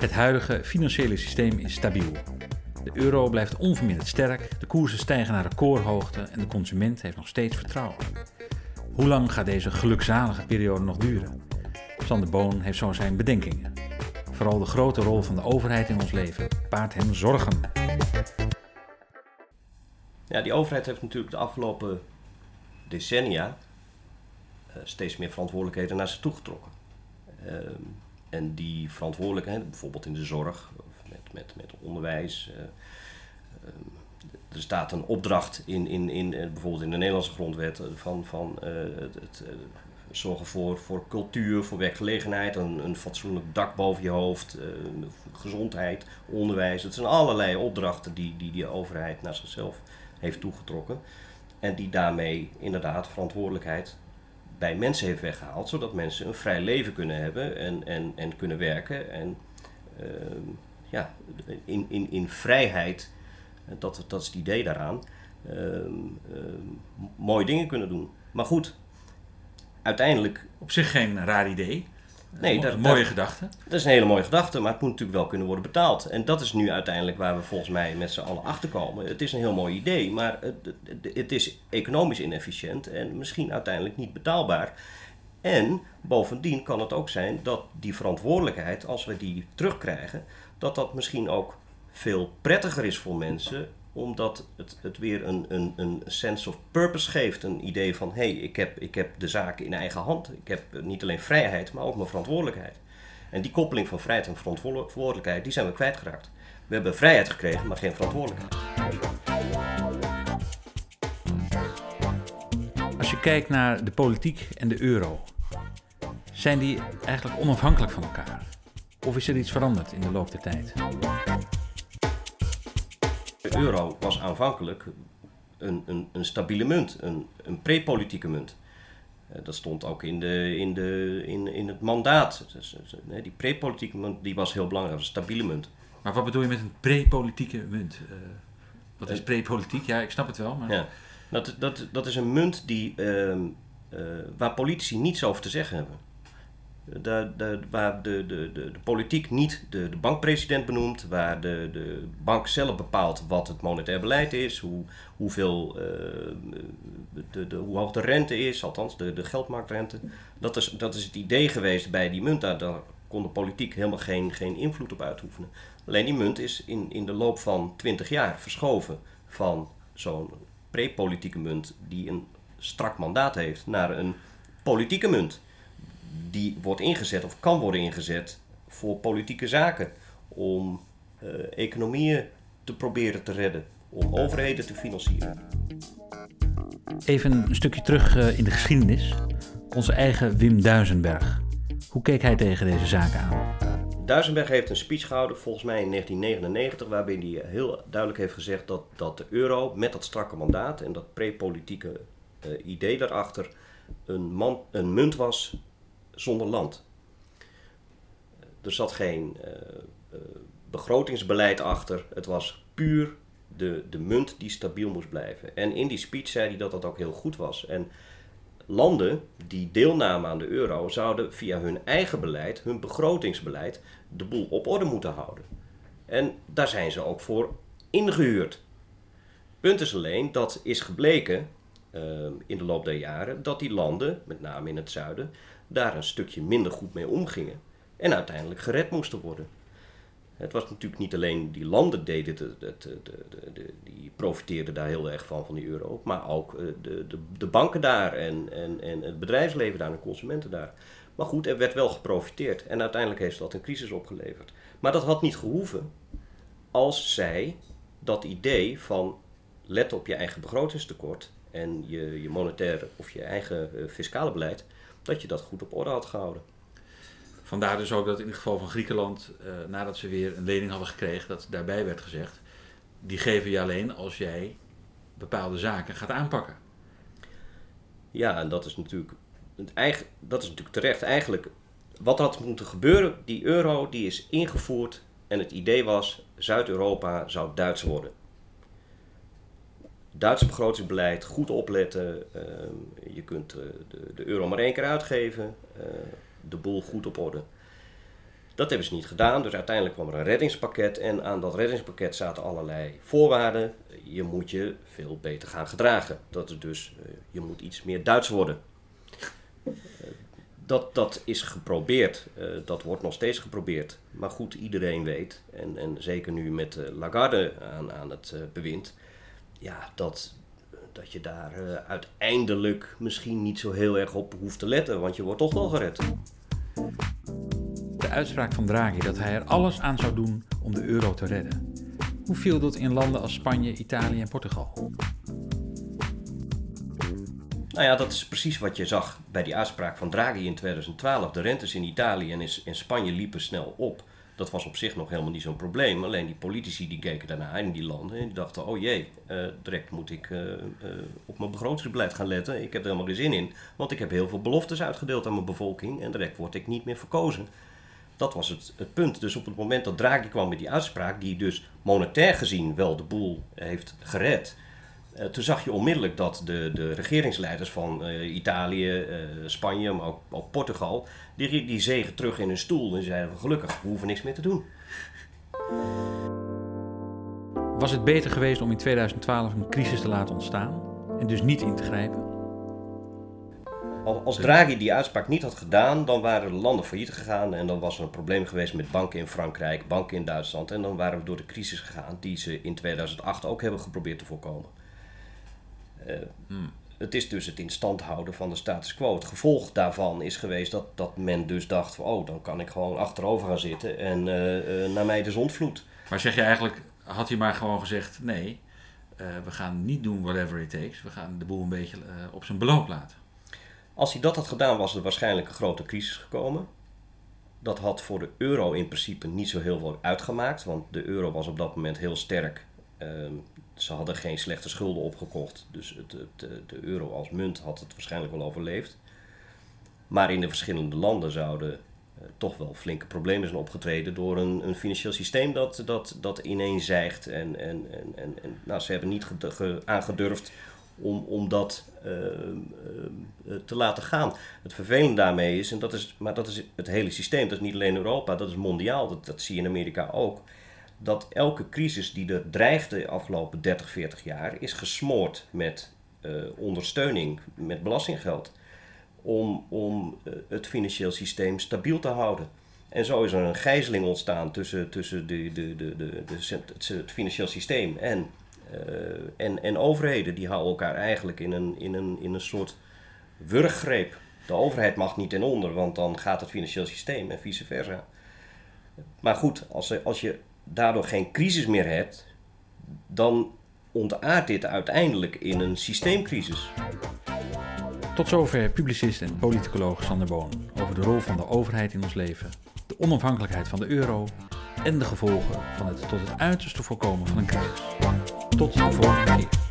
Het huidige financiële systeem is stabiel. De euro blijft onverminderd sterk, de koersen stijgen naar recordhoogte en de consument heeft nog steeds vertrouwen. Hoe lang gaat deze gelukzalige periode nog duren? Sander Boon heeft zo zijn bedenkingen. Vooral de grote rol van de overheid in ons leven baart hem zorgen. Ja, die overheid heeft natuurlijk de afgelopen decennia uh, steeds meer verantwoordelijkheden naar zich toegetrokken. Uh, en die verantwoordelijkheid, bijvoorbeeld in de zorg, of met, met, met onderwijs. Uh, er staat een opdracht in, in, in bijvoorbeeld in de Nederlandse grondwet van, van het zorgen voor, voor cultuur, voor werkgelegenheid, een, een fatsoenlijk dak boven je hoofd, gezondheid, onderwijs. Het zijn allerlei opdrachten die, die die overheid naar zichzelf heeft toegetrokken. En die daarmee inderdaad verantwoordelijkheid bij mensen heeft weggehaald, zodat mensen een vrij leven kunnen hebben en, en, en kunnen werken. En ehm, ja, in, in, in vrijheid, dat, dat is het idee daaraan, ehm, mooie dingen kunnen doen. Maar goed, uiteindelijk. Op zich geen raar idee. Nee, dat, een mooie gedachte. Dat is een hele mooie gedachte, maar het moet natuurlijk wel kunnen worden betaald. En dat is nu uiteindelijk waar we volgens mij met z'n allen achter komen. Het is een heel mooi idee, maar het, het is economisch inefficiënt en misschien uiteindelijk niet betaalbaar. En bovendien kan het ook zijn dat die verantwoordelijkheid, als we die terugkrijgen, dat dat misschien ook veel prettiger is voor mensen omdat het, het weer een, een, een sense of purpose geeft. Een idee van, hé, hey, ik, heb, ik heb de zaken in eigen hand. Ik heb niet alleen vrijheid, maar ook mijn verantwoordelijkheid. En die koppeling van vrijheid en verantwoordelijkheid, die zijn we kwijtgeraakt. We hebben vrijheid gekregen, maar geen verantwoordelijkheid. Als je kijkt naar de politiek en de euro, zijn die eigenlijk onafhankelijk van elkaar? Of is er iets veranderd in de loop der tijd? Euro was aanvankelijk een, een, een stabiele munt, een, een pre-politieke munt. Uh, dat stond ook in, de, in, de, in, in het mandaat. Dus, nee, die pre-politieke munt die was heel belangrijk, een stabiele munt. Maar wat bedoel je met een pre-politieke munt? Uh, wat is uh, pre-politiek? Ja, ik snap het wel. Maar... Ja, dat, dat, dat is een munt die, ehm, waar politici niets over te zeggen hebben waar de, de, de, politiek niet de, de bankpresident benoemt, waar de, de bank zelf bepaalt wat het monetair beleid is, hoe, hoeveel, uh, de, de, hoe hoog de rente is, althans de, de geldmarktrente. Dat is, dat is het idee geweest bij die munt. Daar, daar kon de politiek helemaal geen, geen invloed op uitoefenen. Alleen die munt is in, in de loop van 20 jaar verschoven van zo'n pre-politieke munt die een strak mandaat heeft naar een politieke munt die wordt ingezet of kan worden ingezet voor politieke zaken. Om uh, economieën te proberen te redden, om overheden te financieren. Even een stukje terug uh, in de geschiedenis. Onze eigen Wim Duisenberg. Hoe keek hij tegen deze zaken aan? Duisenberg heeft een speech gehouden, volgens mij in 1999, waarbij hij heel duidelijk heeft gezegd dat, dat de euro met dat strakke mandaat en dat pre-politieke uh, idee daarachter een, man, een munt was zonder land. Er zat geen uh, uh, begrotingsbeleid achter. Het was puur de, de munt die stabiel moest blijven. En in die speech zei hij dat dat ook heel goed was. En landen die deelnamen aan de euro zouden via hun eigen beleid, hun begrotingsbeleid, de boel op orde moeten houden. En daar zijn ze ook voor ingehuurd. Punt is alleen, dat is gebleken uh, in de loop der jaren, dat die landen, met name in het zuiden, daar een stukje minder goed mee omgingen en uiteindelijk gered moesten worden. Het was natuurlijk niet alleen die landen deden, de, de, de, die profiteerden daar heel erg van, van die euro, maar ook eh, de, de, de banken daar en, en, en het bedrijfsleven daar en de consumenten daar. Maar goed, er werd wel geprofiteerd en uiteindelijk heeft dat een crisis opgeleverd. Maar dat had niet gehoeven als zij dat idee van let op je eigen begrotingstekort en je, je monetaire of je eigen uh, fiscale beleid, dat je dat goed op orde had gehouden. Vandaar dus ook dat in het geval van Griekenland, uh, nadat ze weer een lening hadden gekregen, dat daarbij werd gezegd: die geven je alleen als jij bepaalde zaken gaat aanpakken. Ja, en dat is natuurlijk, het eigen, dat is natuurlijk terecht. Eigenlijk, wat had moeten gebeuren, die euro die is ingevoerd en het idee was: Zuid-Europa zou Duits worden. Duits begrotingsbeleid, goed opletten. Uh, je kunt uh, de, de, euro maar één keer uitgeven. Uh, de boel goed op orde. Dat hebben ze niet gedaan, dus uiteindelijk kwam er een reddingspakket en aan dat reddingspakket zaten allerlei voorwaarden. Je moet je veel beter gaan gedragen. Dat is dus, uh, je moet iets meer Duits worden. Dat, dat is geprobeerd, dat wordt nog steeds geprobeerd. Maar goed, iedereen weet, en, en zeker nu met Lagarde aan, aan het bewind, ja, dat, dat je daar uiteindelijk misschien niet zo heel erg op hoeft te letten, want je wordt toch wel gered de uitspraak van Draghi dat hij er alles aan zou doen om de euro te redden. Hoe viel dat in landen als Spanje, Italië en Portugal? Nou ja, dat is precies wat je zag bij die uitspraak van Draghi in 2012. De rentes in Italië en in Spanje liepen snel op. Dat was op zich nog helemaal niet zo'n probleem. Alleen die politici die keken daarna in die landen en die dachten: oh jee, uh, direct moet ik uh, uh, op mijn begrotingsbeleid gaan letten. Ik heb er helemaal geen zin in, want ik heb heel veel beloftes uitgedeeld aan mijn bevolking en direct word ik niet meer verkozen. Dat was het, het, punt. Dus op het moment dat Draghi kwam met die uitspraak, die dus monetair gezien wel de boel heeft gered, uh, toen zag je onmiddellijk dat de, de regeringsleiders van uh, Italië, uh, Spanje, maar ook, ook, Portugal, die, die zegen terug in hun stoel en zeiden van gelukkig, we hoeven niks meer te doen. Was het beter geweest om in 2012 een crisis te laten ontstaan en dus niet in te grijpen? Als Draghi die uitspraak niet had gedaan, dan waren de landen failliet gegaan en dan was er een probleem geweest met banken in Frankrijk, banken in Duitsland en dan waren we door de crisis gegaan die ze in 2008 ook hebben geprobeerd te voorkomen. Uh, hmm. Het is dus het in stand houden van de status quo. Het gevolg daarvan is geweest dat, dat men dus dacht van oh, dan kan ik gewoon achterover gaan zitten en uh, uh, naar mij de zon vloed. Maar zeg je eigenlijk, had hij maar gewoon gezegd nee, we gaan niet doen whatever it takes, we gaan de boel een beetje op zijn beloop laten. Als hij dat had gedaan, was er waarschijnlijk een grote crisis gekomen. Dat had voor de euro in principe niet zo heel veel uitgemaakt, want de euro was op dat moment heel sterk. Uh, ze hadden geen slechte schulden opgekocht, dus het, het, de euro als munt had het waarschijnlijk wel overleefd. Maar in de verschillende landen zouden uh, toch wel flinke problemen zijn opgetreden door een, een financieel systeem dat, dat, dat ineenzijgt. En, en, en, en, en nou, ze hebben niet aangedurfd om, om dat uh, uh, te laten gaan. Het vervelende daarmee is, en dat is, maar dat is het hele systeem, dat is niet alleen Europa, dat is mondiaal, dat, dat zie je in Amerika ook. Dat elke crisis die er dreigde de afgelopen 30, 40 jaar, is gesmoord met uh, ondersteuning, met belastinggeld, om, om het financieel systeem stabiel te houden. En zo is er een gijzeling ontstaan tussen, tussen de, de, de, de, het, financieel systeem en uh, en, en overheden die houden elkaar eigenlijk in een, in, een, in een soort wurggreep. De overheid mag niet ten onder, want dan gaat het financieel systeem en vice versa. Maar goed, als, als je daardoor geen crisis meer hebt, dan ontaart dit uiteindelijk in een systeemcrisis. Tot zover publicist en politicoloog Sander Boon over de rol van de overheid in ons leven, de onafhankelijkheid van de euro en de gevolgen van het tot het uiterste voorkomen van een crisis. Tot de volgende keer.